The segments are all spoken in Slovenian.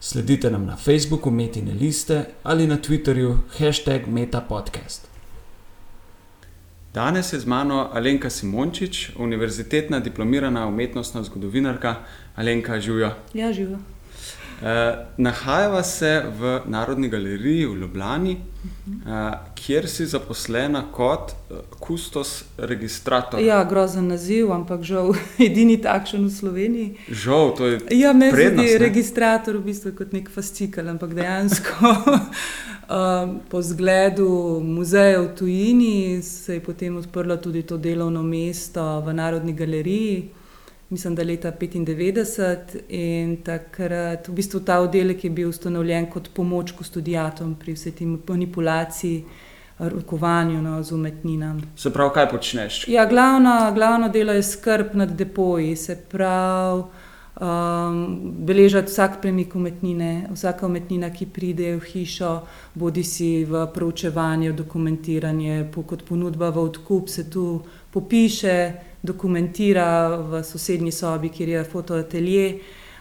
Sledite nam na Facebooku Metine liste ali na Twitterju hashtag MetaPodcast. Danes je z mano Alenka Simončič, univerzitetna diplomirana umetnostna zgodovinarka. Alenka, živijo. Ja, živijo. Eh, nahajava se v Narodni galeriji v Ljubljani, eh, kjer si zaposlena kot eh, kustos registrator. Ja, grozen naziv, ampak žal edini takšen v Sloveniji. Žal, to je. Ja, meni se prednost, zdi registrator v bistvu kot nek fascikel, ampak dejansko po zgledu muzeja v tujini se je potem odprlo tudi to delovno mesto v Narodni galeriji. Mislim, da leta 95 in takrat v bistvu ta oddelek je bil ustanovljen kot pomoč študijatom pri vsej tej manipulaciji, rokovanju no, z umetninami. Se pravi, kaj počneš? Ja, glavno, glavno delo je skrb nad depoji, se pravi, um, beležati vsak premik umetnine, vsaka umetnina, ki pride v hišo, bodi si v proučevanje, v dokumentiranje, po, kot ponudba v odkup, se tu popiše, dokumentira v sosednji sobi, kjer je fotoatelje.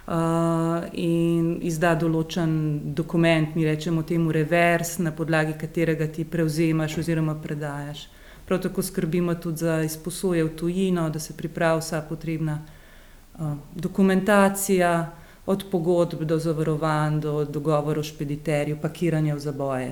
Uh, in izda določen dokument, mi rečemo temu revers, na podlagi katerega ti prevzemaš oziroma predajaš. Prav tako skrbimo tudi za izposoje v tujino, da se pripravi vsa potrebna uh, dokumentacija, od pogodb do zavarovanj, do dogovorov s špediterjem, pakiranja v zaboje.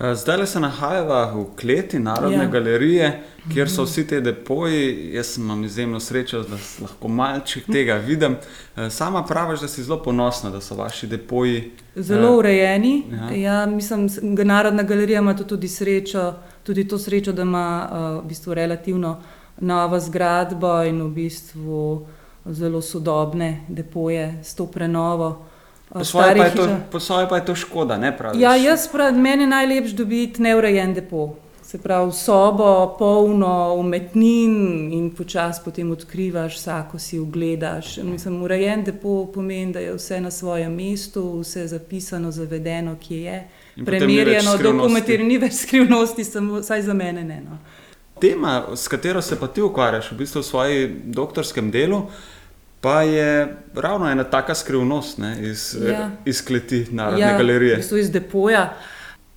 Eh, Zdaj se nahajava v kleti Narodne ja. Galerije, kjer so vsi ti depoji. Jaz imam izjemno srečo, da lahko malček tega vidim. Eh, Sama praviš, da si zelo ponosna, da so vaši depoji. Zelo Eh, urejeni. ja. Ja. Mislim, ga Narodna galerija ima tudi srečo, tudi to srečo, da ima uh, v bistvu relativno novo zgradbo in v bistvu zelo sodobne depoje s to prenovo. Uh, Po svoje, pa to, po svoje pa je to škoda, ne praviš? Ja, jaz pravim, meni je najlepše dobiti neurejen depo. Se pravi, sobo, polno umetnin in počasi potem odkrivaš, vsako si ogledaš. Mislim, urejen depo pomeni, da je vse na svojem mestu, vse zapisano, zavedeno, kje je. In Premerjeno, dokumentirano, ni več skrivnosti, samo vsaj za mene ne. No. Tema, s katero se pa ti ukvarjaš v bistvu v svojem doktorskem delu, pa je ravno ena taka skrivnost ne, iz, Ja. ja. iz kleti Narodne Ja, v galerije. bistvu iz depoja.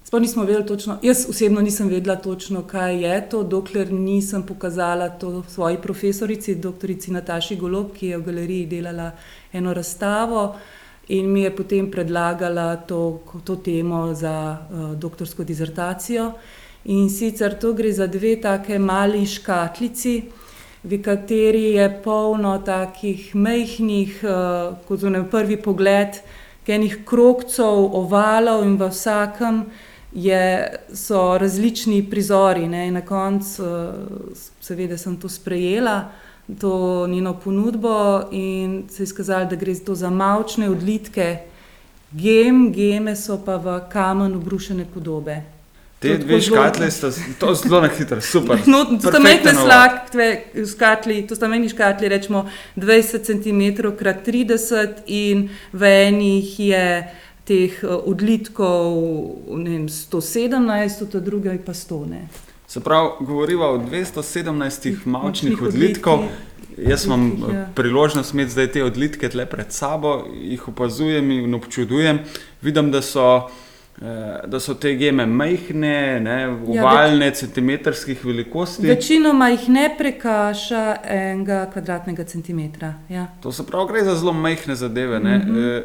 Sploh nismo vedeli točno, jaz osebno nisem vedela točno, kaj je to, dokler nisem pokazala to svoji profesorici, doktorici Nataši Golob, ki je v galeriji delala eno razstavo in mi je potem predlagala to, to temo za uh, doktorsko dizertacijo. In sicer to gre za dve take mali škatlici, v kateri je polno takih majhnih, uh, kot na prvi pogled, enih krokcev, ovalov in v vsakem je, so različni prizori. Ne? In na koncu, uh, seveda, sem to sprejela, to njeno ponudbo in se je izkazalo, da gre to za mavčne odlitke. Gem, geme so pa v kamen obrušene podobe. Te dve škatle sta to zelo na hitro, super. No, to sta uvod. slakve, škatli, to sta majhni škatli, rečemo 20 cm x 30 in v enih je teh eh, odlitkov vem, 117, v drugi pa 100. Ne. Se pravi, govoriva o 217 mavčnih odlitkov. Jaz imam odlitkih, ja. eh, priložnost imeti zdaj te odlitke tle pred sabo, jih opazujem in občudujem. Vidim, da so, eh, da so te geme majhne, ne, ovalne, centimetrskih velikosti. Večinoma jih ne prekaša enega kvadratnega centimetra. Ja. To se pravi, gre za zelo majhne zadeve. Mm Mhm. -hmm.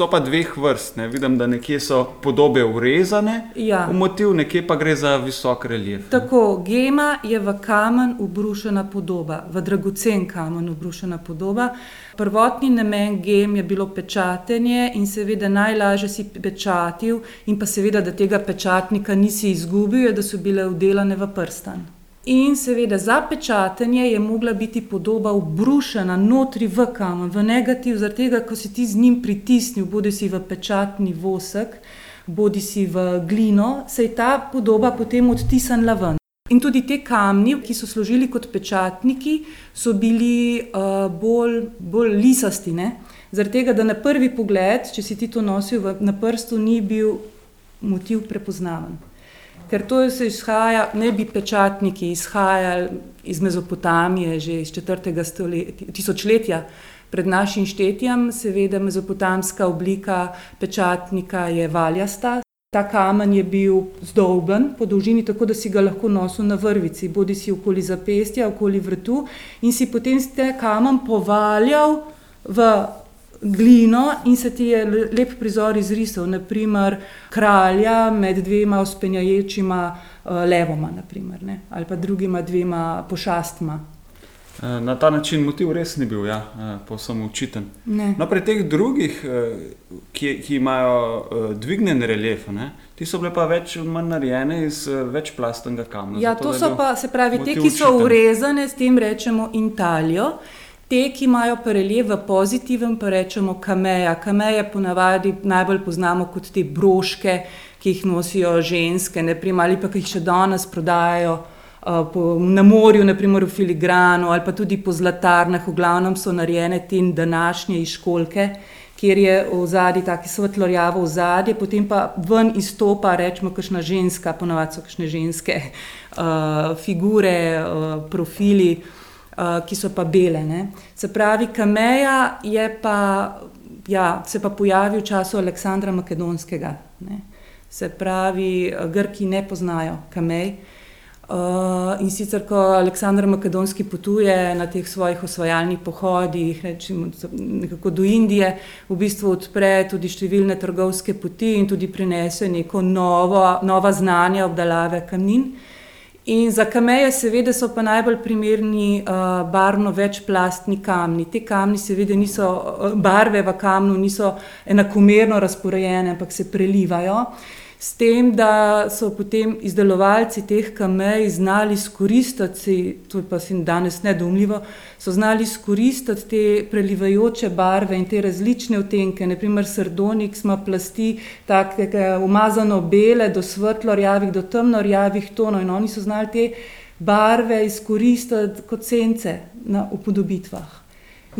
So pa dveh vrst. Ne. Vidim, da nekje so podobe urezane Ja. v motiv, nekje pa gre za visok relief. Tako, gema je v kamen ubrušena podoba, v dragocen kamen ubrušena podoba. Prvotni namen gem je bilo pečatenje in seveda najlažje si pečatil, in pa seveda, da tega pečatnika nisi izgubil, je, da so bile vdelane v prstan. In seveda za pečatenje je mogla biti podoba ubrušena notri v kamen, v negativ, zaradi tega, ko si ti z njim pritisnil, bodi si v pečatni vosek, bodi si v glino, se je ta podoba potem odtisnila ven. In tudi te kamni, ki so služili kot pečatniki, so bili uh, bolj, bolj lisasti. Ne? Zaradi tega, da na prvi pogled, če si ti to nosil na prstu, ni bil motiv prepoznaven. Ker to se izhaja, ne bi pečatniki izhajali iz Mezopotamije, že iz 4. tisočletja pred našim štetjem, seveda mezopotamska oblika pečatnika je valjasta, Ta kamen je bil zdolben po dolžini, tako da si ga lahko nosil na vrvici, bodi si okoli zapestja, okoli vrtu, in si potem s tem kamen povaljal v glino, in se ti je lep prizor izrisal, naprimer kralja med dvema uspenjaječima uh, levoma, naprimer, ali pa drugima dvema pošastma. Eh, na ta način motiv res ni bil, ja, eh, posebno učiten. No, pri teh drugih, eh, ki, ki imajo dvignen relief, ne, ti so bile pa več manj narejene iz večplastnega kamna. Ja, to so pa, se pravi, te, ki so učiten. urezane, s tem rečemo intalijo. Te, ki imajo relief v pozitivnem, pa rečemo kameja. Kameje ponavadi najbolj poznamo kot te broške, ki jih nosijo ženske, ne prim, ali pa jih še danes prodajajo. Eh, po, na morju, naprimer v filigranu ali pa tudi po zlatarnah, v glavnem so narejene te današnje iškolke, kjer je v zadnji tako svetlo rjavo v zadnji, potem pa ven izstopa, rečemo, kakšna ženska, ponovadi so kakšne ženske uh, figure, uh, profili, uh, ki so pa bele. Ne. Se pravi, kameja je pa, ja, se pa pojavi v času Aleksandra Makedonskega. Ne. Se pravi, Grki ne poznajo kamej. Uh, in sicer, ko Aleksandr Makedonski potuje na teh svojih osvajalnih pohodih, rečemo, nekako do Indije, v bistvu odpre tudi številne trgovske poti in tudi prinese neko novo, nova znanja obdelave kamnin. In za kameje, seveda, so pa najbolj primerni uh, barvno večplastni kamni. Te kamni, seveda, niso barve v kamnu, niso enakomerno razporejene, ampak se prelivajo. S tem, da so potem izdelovalci teh kamej znali izkoristiti, to je pa se danes nedomljivo, so znali izkoristiti te prelivajoče barve in te različne odtenke. Naprimer, srdonik ima plasti, tako umazano bele, do svetlo rjavih, do temno rjavih tonov in oni so znali te barve izkoristiti kot sence na upodobitvah.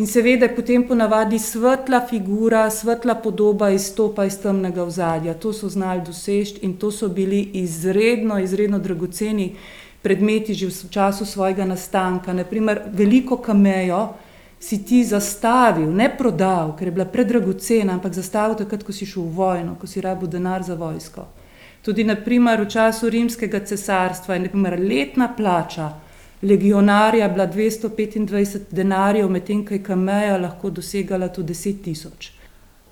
In seveda je potem ponavadi svetla figura, svetla podoba izstopa iz temnega ozadja. To so znali doseči in to so bili izredno, izredno dragoceni predmeti že v času svojega nastanka. Naprimer, veliko kamejo si ti zastavil, ne prodal, ker je bila predragocena, ampak zastavil takrat, ko si šel v vojno, ko si rabo denar za vojsko. Tudi naprimer, v času rimskega cesarstva je letna plača legionarja bila 225 denarjev, medtem ko je kameja lahko dosegala tudi 10 tisoč.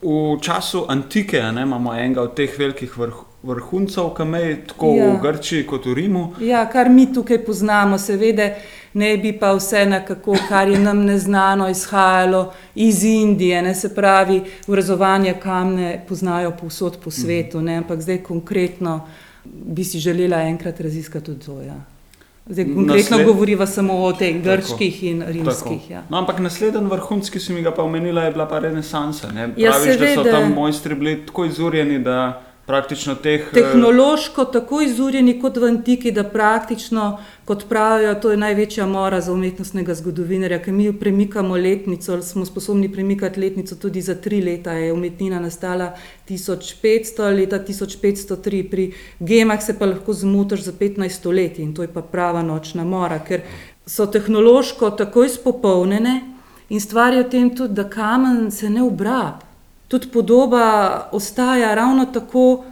V času antike ne, imamo enega od teh velikih vrh, vrhuncev kamej, tako ja. v Grčiji kot v Rimu. Ja, kar mi tukaj poznamo, seveda ne bi pa vse nekako, kar je nam neznano, izhajalo iz Indije, ne, se pravi, urezovanje kamne poznajo povsod po svetu, ne, ampak zdaj konkretno bi si želela enkrat raziskati tudi to. Ja. Zdaj, konkretno Nasled... govoriva samo o teh grških tako, in rimskih. Ja. No, ampak naslednji vrhunski, ki si mi ga pa omenila, je bila pa renesansa. Ja, Praviš, da so tam mojstri bili tako izurjeni, da praktično teh. Eh, Tehnološko tako izurjeni kot v antiki, da praktično, kot pravijo, to je največja mora za umetnostnega zgodovinarja, ker mi premikamo letnico, smo sposobni premikati letnico tudi za tri leta. Je umetnina nastala 1500, leta 1503, pri gemah se pa lahko zmotiš za 15 let in to je pa prava nočna mora, ker so tehnološko tako izpopolnjene in stvar je v tem tudi, da kamen se ne obrab tudi podoba ostaja ravno tako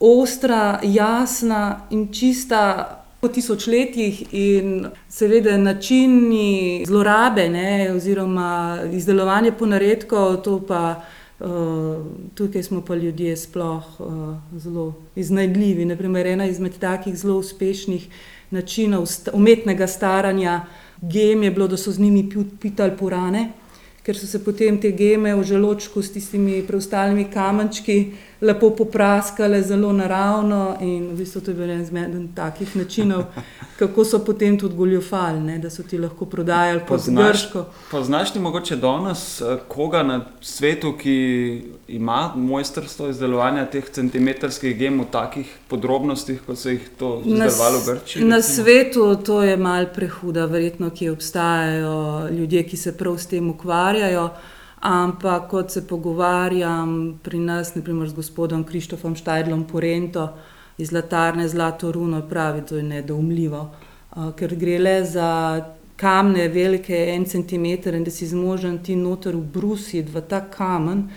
ostra, jasna in čista. Po tisočletjih in seveda načini zlorabe, ne, oziroma izdelovanja ponaredkov, to pa uh, tukaj smo pa ljudje sploh uh, zelo iznajdljivi. Naprimer, ena izmed takih zelo uspešnih načinov umetnega staranja gem je bilo, da so z njimi pitali purane ker so se potem te geme v želočku s tistimi preostalimi kamenčki lepo popraskale, zelo naravno. In v bistvu to je bil en izmed takih načinov, kako so potem tudi goljofali, da so ti lahko prodajali po zgrško. Poznaš ti mogoče danes eh, koga na svetu, ki ima mojstrstvo izdelovanja teh centimetrskih gem v takih podrobnostih, kot se jih to izdelovalo v Grčiji? Na svetu to je mal prehuda, verjetno, ki obstajajo ljudje, ki se prav s tem ukvarjajo. Ampak, kot se pogovarjam pri nas, naprimer z gospodom Krištofom Štajdlom Porento iz Latarne Zlato Runo, pravi, da je nedoumljivo, ker gre le za kamne, velike en centimeter in da si zmožen ti noter ubrusiti v ta kamen,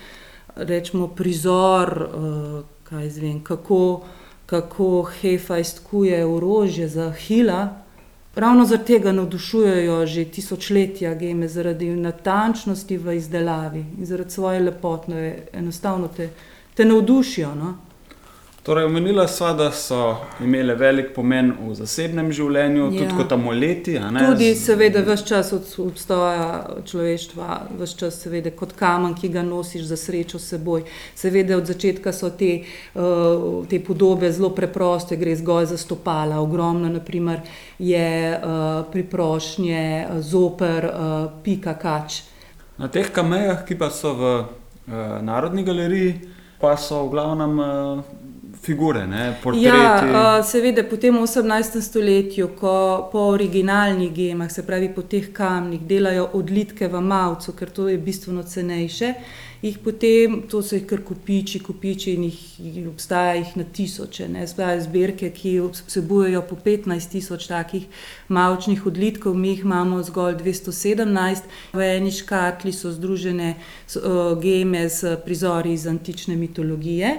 rečemo prizor, kaj zvem, kako, kako Hefajst kuje orožje za hila. Ravno zaradi tega navdušujejo že tisočletja geme, zaradi natančnosti v izdelavi in zaradi svoje lepotne, enostavno te, te navdušijo. No? Torej, omenila sva, da so imele velik pomen v zasebnem življenju, ja. tudi kot amuleti. Tudi, seveda, vse čas od obstoja človeštva, vse čas, seveda, kot kamen, ki ga nosiš za srečo s seboj. Seveda, od začetka so te, uh, te podobe zelo preproste, gre zgolj za stopala. Ogromno, naprimer, je uh, priprošnje zoper uh, pika kač. Na teh kamejah, ki pa so v uh, Narodni galeriji, pa so v glavnem. Uh, figure, ne, portreti. Ja, uh, seveda, po tem 18. stoletju, ko po originalnih gemah, se pravi po teh kamnih, delajo odlitke v Mavcu, ker to je bistveno cenejše. Jih potem, to so jih kar kupiči, kupiči in jih obstaja jih na tisoče. Ne. Obstajajo zbirke, ki vsebujejo po 15 tisoč takih mavčnih odlitkov, mi jih imamo zgolj 217. V eni škatli so združene uh, geme s prizori iz antične mitologije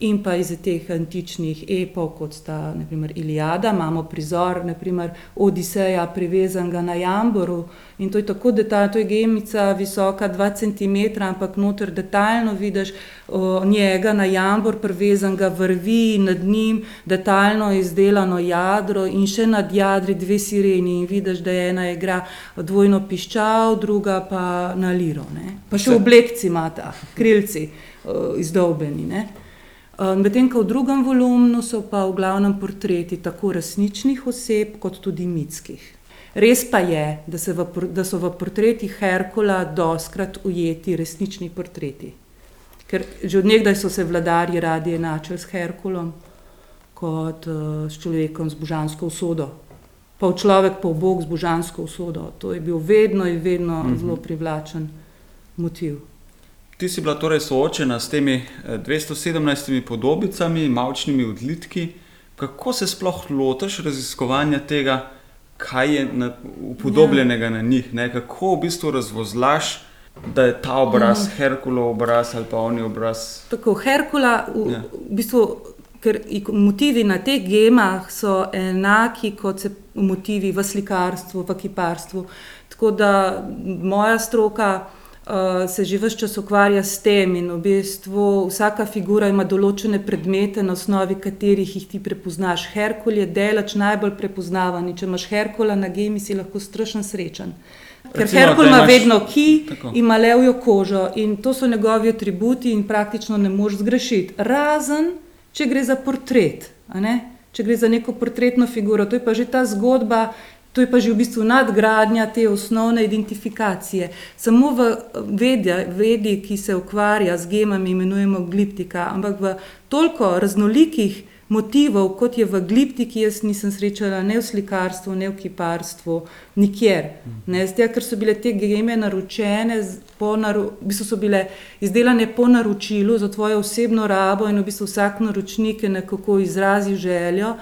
in pa iz teh antičnih epov, kot sta naprimer Iliada, imamo prizor naprimer Odiseja, privezanega na Jamboru. In to je tako detaljno, to je gemica, visoka 2 cm, ampak noter detaljno vidiš o, njega na Jambor, privezanega vrvi, nad njim detaljno izdelano jadro in še nad jadri dve sireni. In vidiš, da je ena igra dvojno piščal, druga pa na liro. Ne? Pa še oblekci ima ta, krilci o, izdolbeni. Ne? Medtem ko v drugem volumnu so pa v glavnem portreti tako resničnih oseb, kot tudi mitskih. Res pa je, da, v, da so v portretih Herkula doskrat ujeti resnični portreti. Ker že odnegdaj so se vladarji radi enačili s Herkulom kot uh, s človekom z božansko usodo. Pa človek, pa Bog z božansko usodo. To je bil vedno in vedno mm -hmm. zelo privlačen motiv. Ti si bila torej soočena s temi 217 eh, podobicami, mavčnimi odlitki. Kako se sploh lotiš raziskovanja tega, kaj je upodobljenega ja. na njih? Ne? Kako v bistvu razvozlaš, da je ta obraz mm. Herkulov obraz ali pa oni obraz? Tako, Herkula, v, ja. v bistvu, ker motivi na teh gemah so enaki kot se motivi v slikarstvu, v kiparstvu. Tako da moja stroka. Uh, se že vse čas ukvarja s tem, in v bistvu vsaka figura ima določene predmete, na osnovi katerih jih ti prepoznaš. Herkul je delač najbolj prepoznavan. Če imaš Herkula na gemi, si lahko strašen srečen. Ker Recimo, Herkul ima imaš... vedno ki, Tako. ima levjo kožo in to so njegovi atributi, in praktično ne moreš zgrešiti. Razen, če gre za portret, če gre za neko portretno figuro, to je pa že ta zgodba, To je pa že v bistvu nadgradnja te osnovne identifikacije. Samo v vedi, vedi ki se ukvarja z gemami, imenujemo gliptika, ampak v toliko raznolikih motivov, kot je v gliptiki, jaz nisem srečala ne v slikarstvu, ne v kiparstvu, nikjer. Ne, zdaj, ker so bile te geme naročene, naru, v bistvu so bile izdelane po naročilu za tvojo osebno rabo in v bistvu vsak naročnik je nekako izrazil željo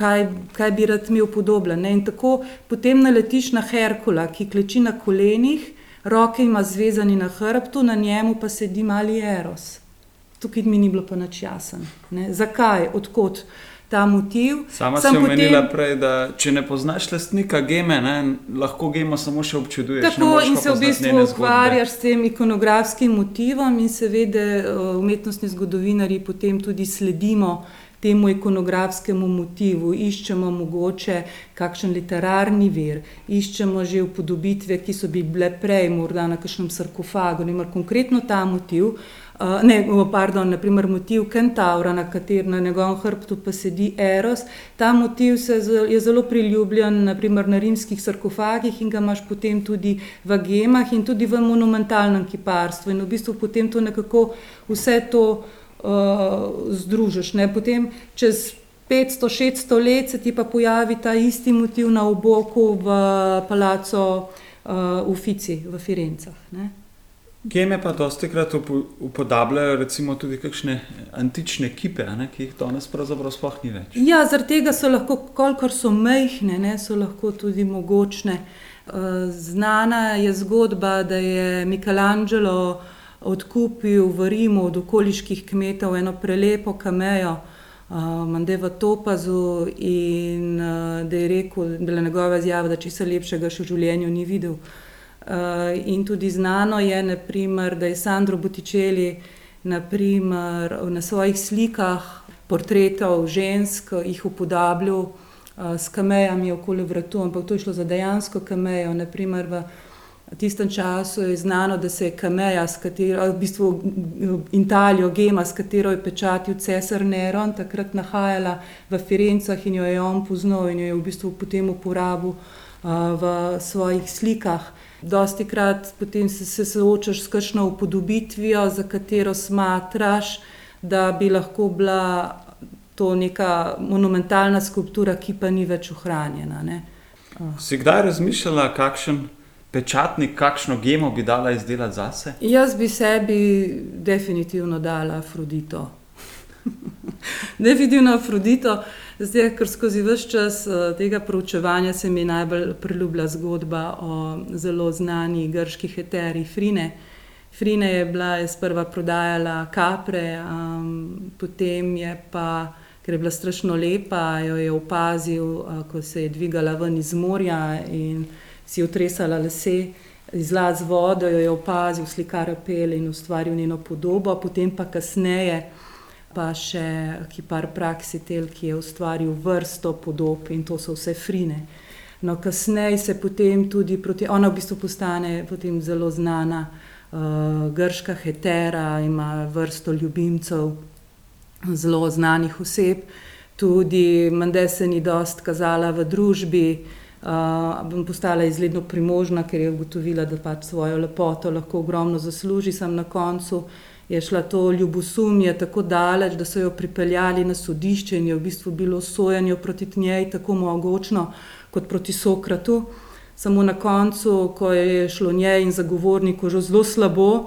kaj, kaj bi rad imel podoben. In tako potem naletiš na Herkula, ki kleči na kolenih, roke ima zvezani na hrbtu, na njemu pa sedi mali eros. Tukaj mi ni bilo pa nič jasen. Ne? Zakaj, odkot ta motiv? Sama sem omenila potem... prej, da če ne poznaš lastnika geme, ne, lahko gemo samo še občuduješ. Tako in se v bistvu ukvarjaš s tem ikonografskim motivom in seveda eh, umetnostni zgodovinari potem tudi sledimo temu ikonografskemu motivu, iščemo mogoče kakšen literarni vir, iščemo že upodobitve, ki so bile prej, morda na kakšnem sarkofagu, naprimer konkretno ta motiv. Uh, ne, pardon, naprimer motiv Kentaura, na katerem na njegovem hrbtu pa sedi Eros. Ta motiv se je zelo priljubljen naprimer, na rimskih sarkofagih in ga imaš potem tudi v gemah in tudi v monumentalnem kiparstvu. In v bistvu potem to nekako vse to združiš. Ne? Potem čez 500-600 let se ti pa pojavi ta isti motiv na oboku v palaco uh, Uffizi v Firencah. Ne? Geme pa dosti krat upodabljajo recimo tudi kakšne antične kipe, ne, ki jih danes pravzaprav sploh ni več. Ja, zaradi tega so lahko, kolikor so mehne, ne, so lahko tudi mogočne. Eh, znana je zgodba, da je Michelangelo odkupil v Rimu od okoliških kmetov eno prelepo kamejo, eh, Mande v Topazu in eh, da je rekel, da je njegova izjava, da če se lepšega še v življenju ni videl. Uh, in tudi znano je, naprimer, da je Sandro Butičeli naprimer, na svojih slikah portretov žensk jih upodabljal uh, s kamejami okoli vratu, ampak to je šlo za dejansko kamejo. Naprimer, v tistem času je znano, da se je kameja, katero, v bistvu Italijo, gema, s katero je pečatil cesar Neron, takrat nahajala v Firencah in jo je on poznal in jo je v bistvu potem uporabil v svojih slikah. Dosti krat potem se, se soočaš s kakšno upodobitvijo, za katero smatraš, da bi lahko bila to neka monumentalna skulptura, ki pa ni več ohranjena. Ne? Si kdaj razmišljala, kakšen pečatnik, kakšno gemo bi dala izdelati zase? Jaz bi sebi definitivno dala Afrodito. definitivno Afrodito. Zdaj, ker skozi vse čas uh, tega proučevanja se mi najbolj priljubila zgodba o zelo znani grški heteri Frine. Frine je bila je sprva prodajala kapre, um, potem je pa, ker je bila strašno lepa, jo je opazil, uh, ko se je dvigala ven iz morja in si utresala lase. Izlaz vodo jo je opazil, slikar apel in ustvaril njeno podobo, potem pa kasneje pa še kipar Praxitel, ki je ustvaril vrsto podob in to so vse frine. No, kasneje se potem tudi proti, ona v bistvu postane potem zelo znana uh, grška hetera, ima vrsto ljubimcev, zelo znanih oseb, tudi Mende se ni dost kazala v družbi, uh, postala izredno primožna, ker je ugotovila, da pač svojo lepoto lahko ogromno zasluži, sem na koncu je šla to ljubosumje tako daleč, da so jo pripeljali na sodišče in je v bistvu bilo sojenje proti njej tako mogočno kot proti Sokratu. Samo na koncu, ko je šlo njej in zagovorniku že zelo slabo,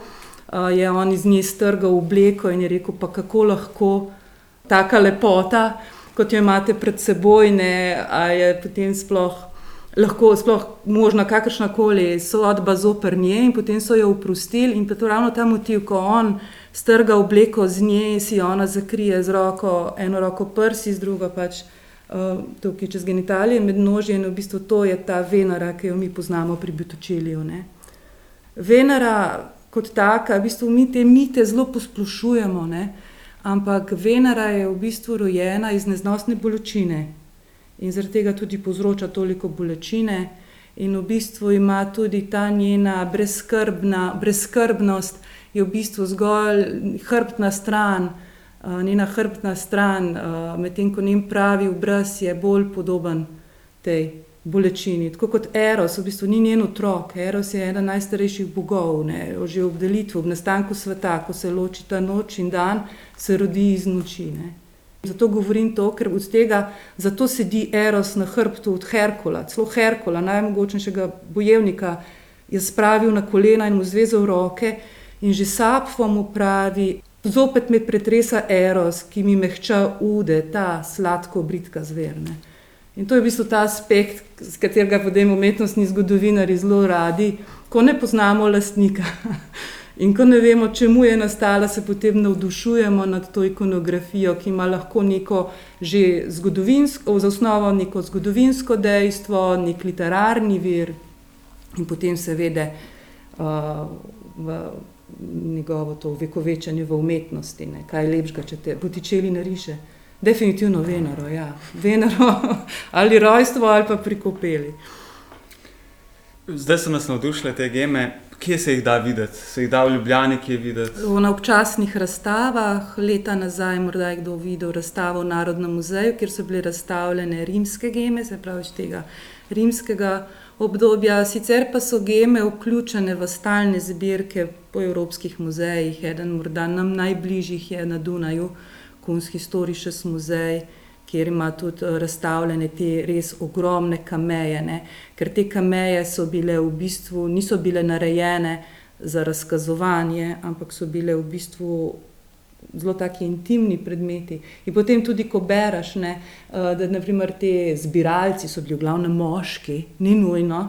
je on iz nje strgal obleko in je rekel: Pa kako lahko taka lepota, kot jo imate pred seboj, ne, a je potem sploh lahko sploh možna kakršna koli sodba zoper nje, in potem so jo oprostili. In pa to ravno ta motiv, ko on strga obleko z nje, si ona zakrije z roko, eno roko prsi, z drugo pač uh, tukaj čez genitalije, med nožje. In v bistvu to je ta Venera, ki jo mi poznamo pri Bitočelju. Venera kot taka, v bistvu mi te mite zelo posplošujemo. Ne? Ampak Venera je v bistvu rojena iz neznosne bolečine, in zaradi tega tudi povzroča toliko bolečine. In v bistvu ima tudi ta njena brezskrbnost, je v bistvu zgolj hrbtna stran, njena hrbtna stran, medtem ko njen pravi obraz je bolj podoben tej bolečini. Tako kot Eros, v bistvu ni njen otrok, Eros je eden najstarejših bogov, ne? že ob delitvi, ob nastanku sveta, ko se loči ta noč in dan, se rodi iz noči. Ne? Zato govorim to, ker od tega, zato sedi Eros na hrbtu od Herkula, celo Herkula, najmogočnejšega bojevnika, je spravil na kolena in mu zvezal roke in že sapfo mu pravi, zopet me pretresa Eros, ki mi mehča ude, ta sladko britka zverne. In to je v bistvu ta aspekt, z katerega potem umetnostni zgodovinari zelo radi, ko ne poznamo lastnika. In ko ne vemo, čemu je nastala, se potem navdušujemo nad to ikonografijo, ki ima lahko neko že zgodovinsko, za osnovo neko zgodovinsko dejstvo, nek literarni vir in potem seveda uh, v njegovo to vekovečanje v umetnosti. Ne. Kaj je lepšega, če te potičeli nariše Definitivno Venero, ja. Venero ali rojstvo ali pa prikopeli. Zdaj so nas navdušile te geme. Kje se jih da videti? Se jih da v Ljubljani, kje videti? Na občasnih razstavah, leta nazaj, morda je kdo videl razstavo v Narodnem muzeju, kjer so bile razstavljene rimske geme, se pravi iz tega rimskega obdobja. Sicer pa so geme vključene v stalne zbirke po evropskih muzejih. Eden morda nam najbližjih je na Dunaju, Kunsthistorisches muzej kjer ima tudi eh, razstavljene te res ogromne kameje. Ne? Ker te kameje so bile v bistvu, niso bile narejene za razkazovanje, ampak so bile v bistvu zelo taki intimni predmeti. In potem tudi, ko bereš, ne, eh, da naprimer te zbiralci so bili v glavnem moški, ni nujno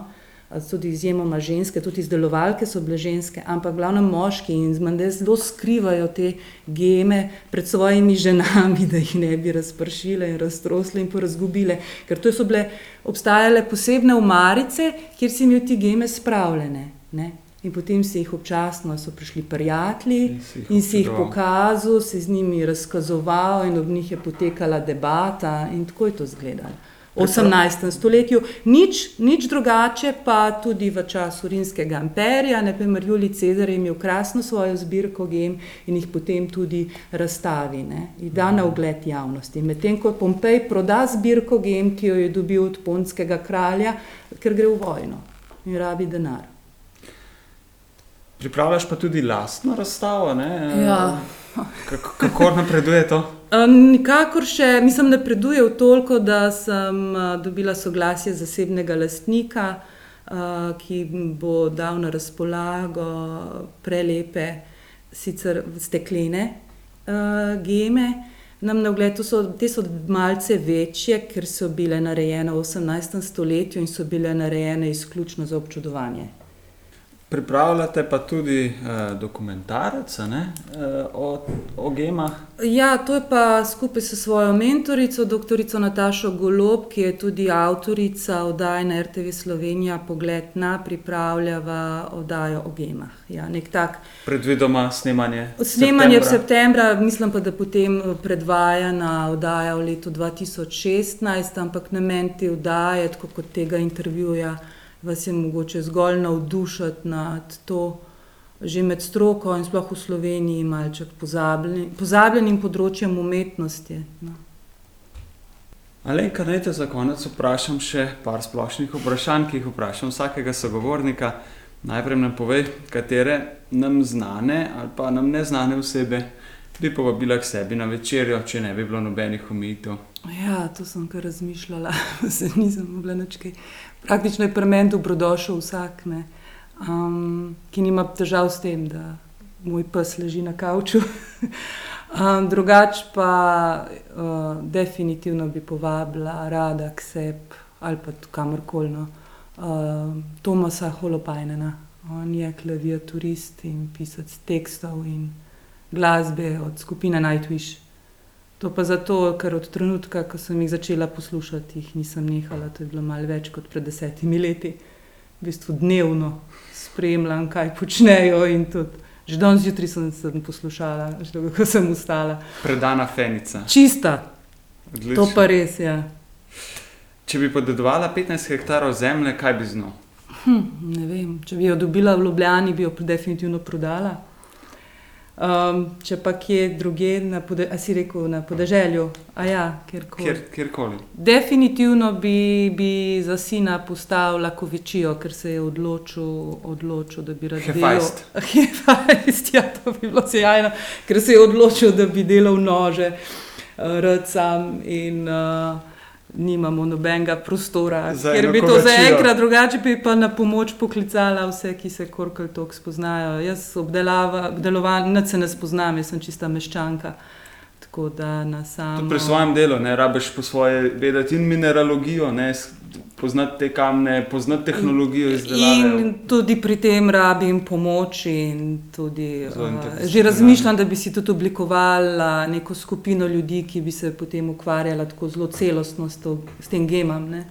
tudi izjemoma ženske, tudi izdelovalke so bile ženske, ampak glavno moški in zmande zelo skrivajo te geme pred svojimi ženami, da jih ne bi razpršile in raztrosle in porazgubile. Ker to so bile obstajale posebne umarice, kjer si imel ti geme spravljene. Ne? In potem si jih občasno, so prišli prijatelji in si jih pokazal, si z njimi razkazoval, in ob njih je potekala debata, in tako je to izgledalo. 18. stoletju. Nič, nič drugače pa tudi v času rimskega imperija. Naprimer, Julij Cezar je imel krasno svojo zbirko gem in jih potem tudi razstavi ne, in da na ogled javnosti. Medtem ko Pompej proda zbirko gem, ki jo je dobil od ponskega kralja, ker gre v vojno in rabi denar. Pripravljaš pa tudi lastno razstavo. Ja. Kako, kako napreduje to? Nikakor še, mislim, napreduje v toliko, da sem dobila soglasje zasebnega lastnika, ki bo dal na razpolago prelepe, sicer steklene geme. Nam na ogled, so, te so malce večje, ker so bile narejene v 18. stoletju in so bile narejene izključno za občudovanje. Pripravljate pa tudi uh, dokumentarec uh, o, o gemah. Ja, to je pa skupaj s svojo mentorico, dr. Natašo Golob, ki je tudi avtorica oddaje na RTV Slovenija, pogled na pripravljava oddajo o gemah. Ja, tak, Predvidoma snemanje. Snemanje v septembra, mislim pa, da potem eh, predvajana oddaja v letu 2016, ampak namen te oddaje, kot tega intervjuja vas je mogoče zgolj navdušiti nad to, že med stroko in sploh v Sloveniji, malček pozabljeni, pozabljenim področjem umetnosti. No. Alenka, naj te za konec vprašam še par splošnih vprašanj, ki jih vprašam vsakega sogovornika. Najprej nam povej, katere nam znane ali pa nam neznane osebe bi povabila k sebi na večerjo, če ne bi bilo nobenih omejitev. Ja, to sem kar razmišljala, se nisem mogla načkaj. Praktično je pri meni dobrodošel vsak, ne, um, ki nima težav s tem, da moj pes leži na kavču. um, drugač pa uh, definitivno bi povabila rada k sebi ali pa kamorkoli. No, uh, Tomasa Holopajnena, on je klaviaturist in pisec tekstov in glasbe od skupine Nightwish. To pa zato, ker od trenutka, ko sem jih začela poslušati, jih nisem nehala. To je bilo malo več kot pred desetimi leti. V bistvu dnevno spremljam, kaj počnejo. Že danes zjutraj sem, sem poslušala, že ko sem ustala. Predana fenica. Čista. Odlično. To pa res je. Ja. Če bi podedovala 15 hektarov zemlje, kaj bi z njo? Hm, ne vem. Če bi jo dobila v Ljubljani, bi jo definitivno prodala. Um, če pa kje drugje, na pode, si rekel na podeželju, a ja, kjerkoli. Kjer, kjerkoli. Definitivno bi, bi za sina postavila kovičijo, ker se je odločil, odločil da bi rad delal. Hefajst, ja, to bi bilo sjajno, ker se je odločil, da bi delal nože, uh, rad sam in uh, nimamo nobenega prostora, ker bi to zaenkrat, drugače bi pa na pomoč poklicala vse, ki se korkoli tok spoznajo. Jaz obdelovan, ne se ne spoznam, jaz sem čista meščanka. Sam, pri svojem delu ne rabiš po svoje vedeti in mineralogijo, ne, poznati te kamne, poznati tehnologijo izdelave. In tudi pri tem rabim pomoč. Tudi, uh, že razmišljam, da bi si tudi oblikovala neko skupino ljudi, ki bi se potem ukvarjala tako zelo celostno s, to, s tem gemom. Ne.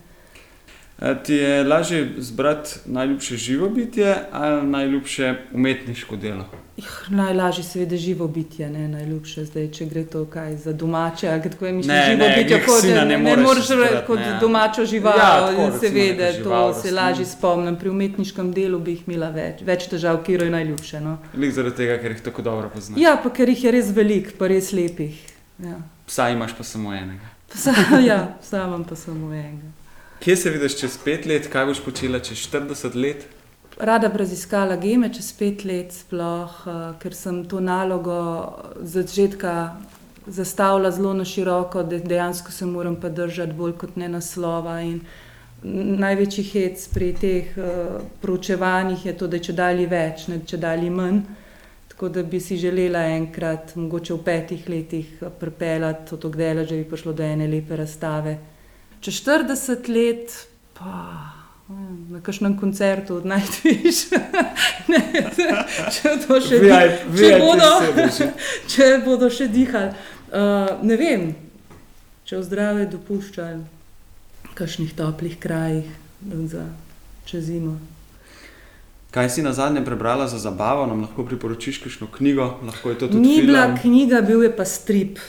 A ti je lažje zbrati najljubše živo bitje ali najljubše umetniško delo? Ih, najlažje seveda živo bitje, ne najljubše. Zdaj, če gre to kaj za domače, ali tako je mišljeno živo ne, bitje, kot ne ne, moreš reči kot ne. domačo žival. Ja, tako, seveda, žival, to se lažje spomnim. Pri umetniškem delu bi jih imela več, več težav, kjer je najljubše. No. Lik zaradi tega, ker jih tako dobro poznaš. Ja, pa ker jih je res veliko, pa res lepih. Ja, Psa imaš pa samo enega. Sa, ja samem pa samo enega. Kje se vidiš čez pet let, kaj boš počela čez 40 let? Rada bi raziskala geme čez pet let, sploh, uh, ker sem to nalogo začetka zastavila zelo na široko, da dejansko se moram pa držati bolj kot ne naslova. Največji hec pri teh uh, proučevanjih je to, da je če dalje več, ne če dalje manj. Tako da bi si želela enkrat, mogoče v petih letih, eh, pripeljati to delo, da bi prišlo do ene lepe razstave. Čez 40 let, pa na kakšnem koncertu od Nightwish. Ne, če še di- VIP če bodo, če bodo še dihali. Uh, ne vem, če v zdravju dopuščajo, v kakšnih toplih krajih za čez zimo. Kaj si na zadnje prebrala za zabavo, nam lahko priporočiš kakšno knjigo, Ni film. bila knjiga, bil je pa strip.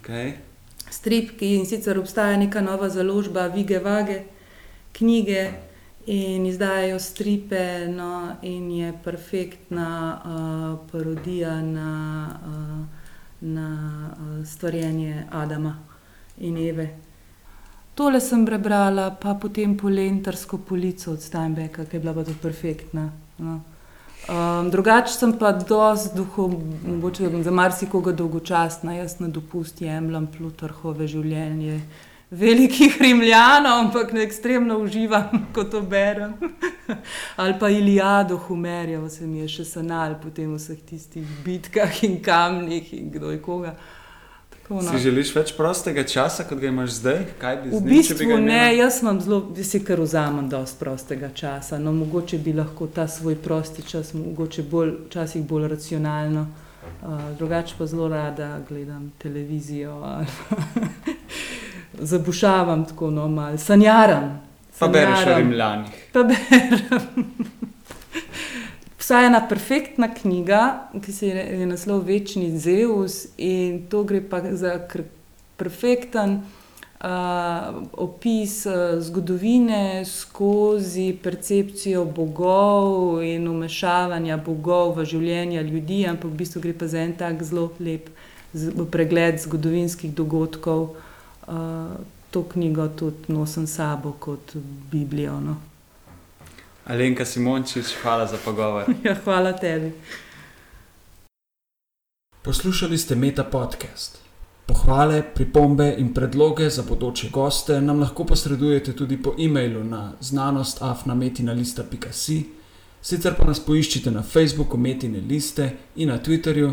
Okay. strip, ki in sicer obstaja neka nova založba, Vige Vage, knjige in izdajajo stripe, no, in je perfektna uh, parodija na, uh, na uh, stvarjenje Adama in Eve. Tole sem prebrala, pa potem polentarsko polico od Steinbecka, ki je bila pa tudi perfektna. No. Um, drugače sem pa dosti duhov, mogoče za marsikoga dolgočasna, jaz na dopust jemljem Plutarhove življenje. Velikih Rimljanov, ampak ne ekstremno uživam, ko to berem. Ali pa Iliado Humerja, se mi je še sanal po tem vseh tistih bitkah in kamnih in kdo je koga. Tako, no. Si želiš več prostega časa, kot ga imaš zdaj? Kaj bi V njim, bi bistvu ga ne, jaz imam zelo, si kar vzamem dosti prostega časa. No, mogoče bi lahko ta svoj prosti čas, mogoče bolj, včasih bolj racionalno. Uh, drugače pa zelo rada gledam televizijo. ali Zabušavam tako, no, malo sanjaram. Pa bereš o sanjaram. Rimljanih. Pa berem. Vsaj ena perfektna knjiga, ki se je, naslov Večni Zeus, in to gre pa za perfekten uh, opis uh, zgodovine skozi percepcijo bogov in umešavanja bogov v življenje ljudi, ampak v bistvu gre pa za en tak zelo lep pregled zgodovinskih dogodkov. Uh, to knjigo tudi nosim s sabo kot Biblijo. No. Alenka Simončič, hvala za pogovor. Ja, hvala tebi. Poslušali ste Meta podcast. Pohvale, pripombe in predloge za bodoče goste nam lahko posredujete tudi po e-mailu na znanostafnametina.si, sicer pa nas poiščite na Facebooku Metine liste in na Twitterju,